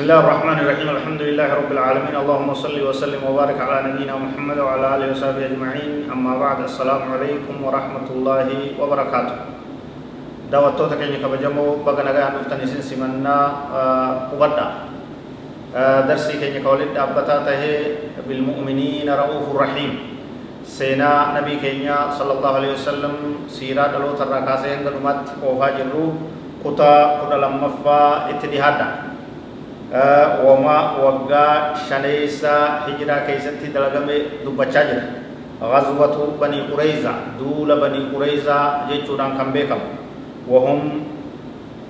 بسم الله الرحمن الرحيم الحمد لله رب العالمين اللهم صل وسلم وبارك على نبينا محمد وعلى اله وصحبه اجمعين اما بعد السلام عليكم ورحمه الله وبركاته دعوتوتا كيني كبجمو بغا نغا نفتن سن سمنا وبدا درسي كيني كولد ابتا ته بالمؤمنين رؤوف رحيم سينا نبي كينيا صلى الله عليه وسلم سيرا دلو ترا كاسين غدمت اوفا جرو كتا كدا لمفا اتدهادا wama waggaa shaneeysa hijiraa keeysatti dalagame dubbachaa jira غزوة بني قريظة دول بني قريظة جيتشودان كان بيكم وهم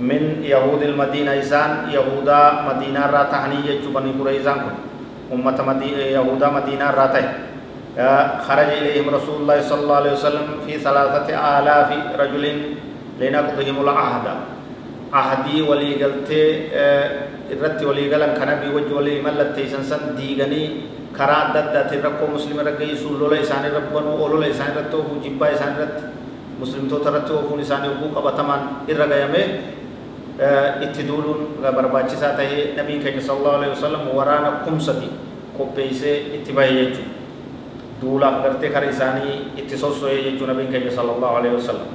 من يهود المدينة إسان يهودا مدينة راتهني جيتشو بني قريظة أمة مدينة يهودا مدينة راته خرج إليهم رسول الله صلى الله عليه وسلم في ثلاثة آلاف رجل لنقضهم العهد عهدي ولي قلتي irratti walii galan kan nabii wajji walii mallatteessan san diiganii karaa adda addaatiin rakkoo muslima irra geessuun lola isaanii irra banuu olola isaanii irratti oofuu jibbaa isaanii irratti muslimtoota irratti oofuun isaanii oguu qabatamaan irra gayamee itti duuluun barbaachisaa tahee nabiin keenya sallallahu alaihi wasallam waraana kumsati qopheessee itti bahe jechuudha. Duulaaf gartee kara isaanii itti sosso'ee jechuudha nabiin keenya sallallahu alaihi wasallam.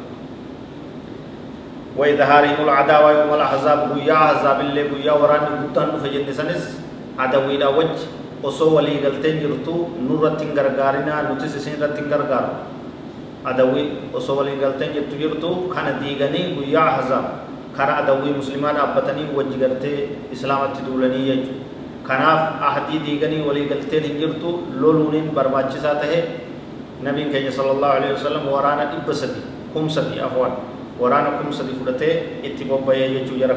وإظهارهم العداوة يوم الأحزاب بويا أحزاب اللي بويا وراني قدان فجن سنس عدوي دا وجه osoo walii galteen jirtu nurratti hin gargaarina nutis isin irratti hin gargaaru adawii osoo walii galteen jirtu jirtu kana diiganii guyyaa ahzaab kara adawii muslimaa dhaabbatanii wajji gartee islaamatti duulanii jechuudha kanaaf ahdii diiganii walii galteen hin jirtu loluuniin barbaachisaa tahe nabiin keenya sallallahu alaihi wasallam waraana dhibba sadi kum sadi afwan waraana kum sadi fudhatee itti bobba'ee jechuu jara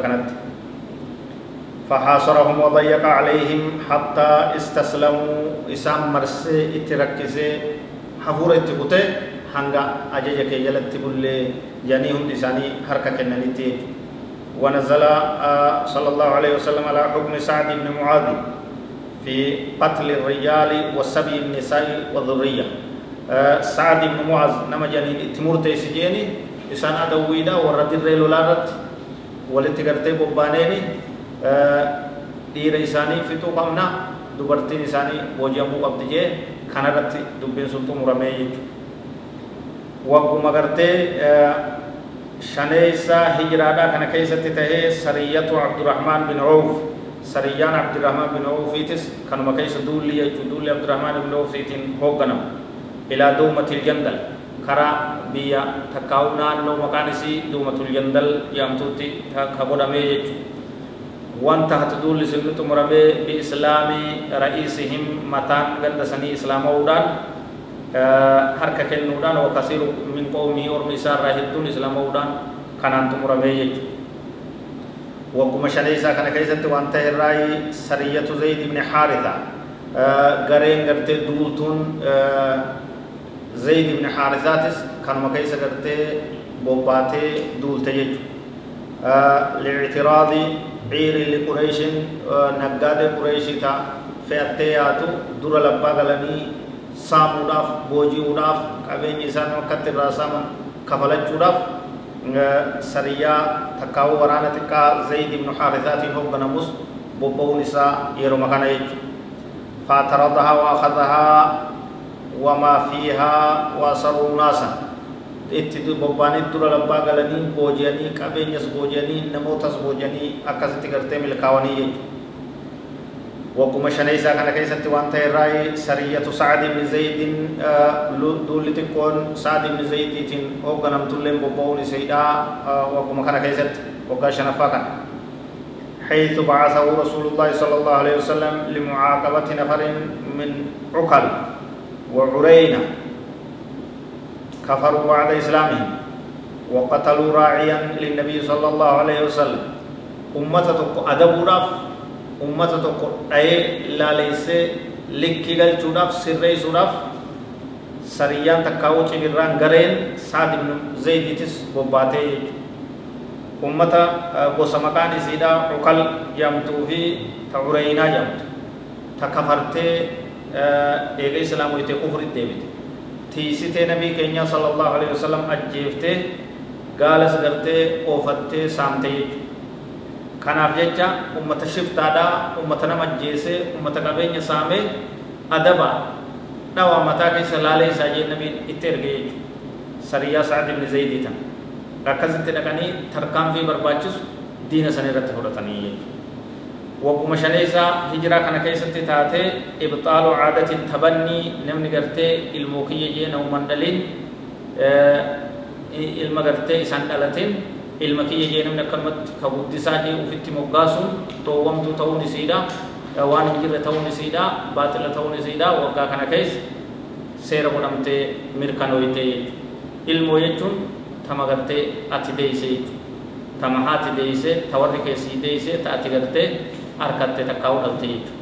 فحاصرهم وضيق عليهم حتى استسلموا. إسام مرسي اتركسي حفور اتبوتي هنگا أجيجا كي جلت بلي جانيهم لساني حركة كننتي ونزل صلى الله عليه وسلم على حكم سعد بن معاذ في قتل الرجال وسبي النساء والذرية سعد بن معاذ نما جانين اتمورتي سجيني. Isaan adawwiidha warra dirree lolaa irratti walitti gartee bobbaaneeni dhiira isaanii fixuu qabna dubartiin isaanii booji'amuu qabdi jee kanarratti dubbiin sun xumuramee jechuudha wagguma gartee shaneeysa hijiraadhaa kana keessatti tahee sariyyatu abdurrahmaan bin awf sariyyaan abdurrahmaan bin awfiitis kanuma keessa duulli jechuu duulli abdurrahmaan bin awfiitiin hoogganamu ilaa duumatil jandal karaa biyya takkaa'u naannoo maqaan isii duumatul jandal jedhamtutti ka godhamee jechuudha. Wanta hati duulli sinni xumuramee biislaamii ra'iisihim mataan ganda sanii islaama'uudhaan harka kennuudhaan wakasiiru min qoomii ormi isaa irraa hedduun islaama'uudhaan kanaan xumuramee jechuudha. Wagguma shanee isaa kana keessatti waan irraa sariyyatu Zayd ibn Haaritha gareen gartee duultuun زيد بن حارثاتس كان مكيس قرتي بوباتي دول تجج آه لاعتراض عير لقريش آه نقاد قريش تا فأتياتو در لبا غلني ساموداف بوجيوداف قبين إنسان وقت الراسام كفلجوداف آه سريا تكاو ورانا تكا زيد بن حارثات هو بنمس بوبو نساء يرو مكان يجو فاعترضها وأخذها وما فيها وأسروا ناسا itti bobbaanii dura labbaa galanii booji'anii qabeenyas booji'anii namootas booji'anii akkasitti gartee milkaa'anii jechuudha. Wagguma shaneessaa kana keessatti waan ta'e irraa sariyyatu Sa'ad ibn Zaydin duulli xiqqoon Sa'ad ibn Zaydiitiin hoogganamtullee bobba'uun isaadhaa wagguma kana keessatti waggaa shanaffaa kana. حيث بعثه رسول الله صلى الله عليه وسلم لمعاقبة نفر من عقل وعرينة كفروا بعد إسلامهم وقتلوا راعيا للنبي صلى الله عليه وسلم أمة أدب راف ummata tokko dha'ee laaleessee likkii galchuudhaaf sirreessuudhaaf sariyyaan takkaa'uu cibirraan gareen saad ibnu zaydiitis bobbaatee jechuudha. ummata gosa maqaan isiidha cukal jedhamtuu fi ta ureeyinaa jedhamtu ta kafartee eega islaamu itee kufrit deebite tiisitee nabii keenya sallallahu alaihi wasallam ajjeeftee gaalas gartee oofattee saamte jechuudha kanaaf jecha ummata shiftaadhaa ummata nama ajjeesee ummata qabeenya saamee adaba dhawaa mataa keessa laalee isaa jee nabiin itti erge jechuudha sariyyaa sa'ad ibn zaydii tan dhaqanii tarkaanfii barbaachisu diina san irratti fudhatanii jechuudha wagguma shanee isaa hijiraa kana keessatti taatee ibxaalu caadatiin tabannii namni gartee ilmoo kiyya jee namuman dhaliin ilma gartee isaan dhalatiin ilma kiyya jee namni akkanumatti ka guddisaa jee ufitti moggaasuun dhoowwamtuu ta'uun isiidha waan hin jirre ta'uun isiidha baaxila ta'uun isiidha waggaa kana keessa seera godhamtee mirkanooytee jechuudha ilmoo jechuun tama gartee ati deeyse jechuudha tama haati deeyse ta warri keessii deeyse ta ati gartee harkatte takkaa'uu dhalte jechuudha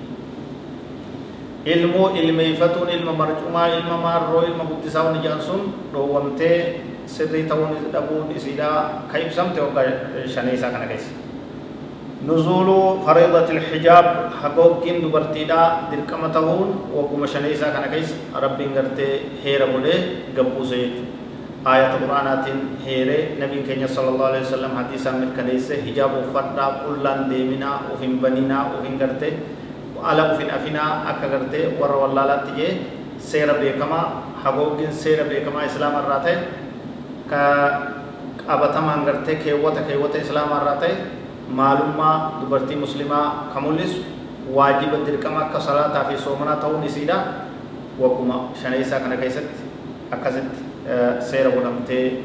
ilmoo ilmeeffatuun ilma marcumaa ilma maarroo ilma guddisaa wani jedhan sun dhoowwamtee sirrii ta'uun dhabuun isiidhaa ka ibsamte waggaa shanii isaa kana keessa nuzuulu fariidati ilxijaab hagooggiin dubartiidhaa dirqama ta'uun wagguma shanii isaa kana keessa rabbiin gartee godhee gabbuuse jechuudha aayata quraanaatiin heeree nabiin keenya sallallahu alaihi wasallam hadiisaan mirkaneesse hijaaba uffadhaa qullaan deeminaa uf hin baninaa uf hin gartee ala uf hin afinaa akka gartee warra wallaalaatti jee seera beekamaa hagooggiin seera beekamaa islaama irraa ta'e ka qabatamaan gartee keewwata keewwata islaama irraa ta'e maalummaa dubartii muslimaa ka mul'isu waajiba dirqama akka salaataa seera godhamtee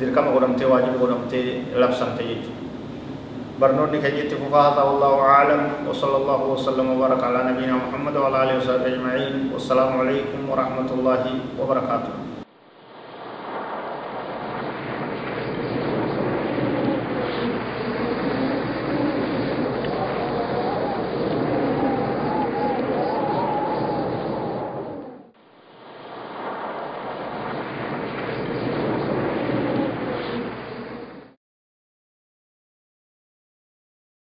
dirqama godhamtee waajiba godhamtee labsamte jechuudha برنوني كجيت ففاها والله أعلم وصلى الله وسلم وبارك على نبينا محمد وعلى آله وصحبه أجمعين والسلام عليكم ورحمة الله وبركاته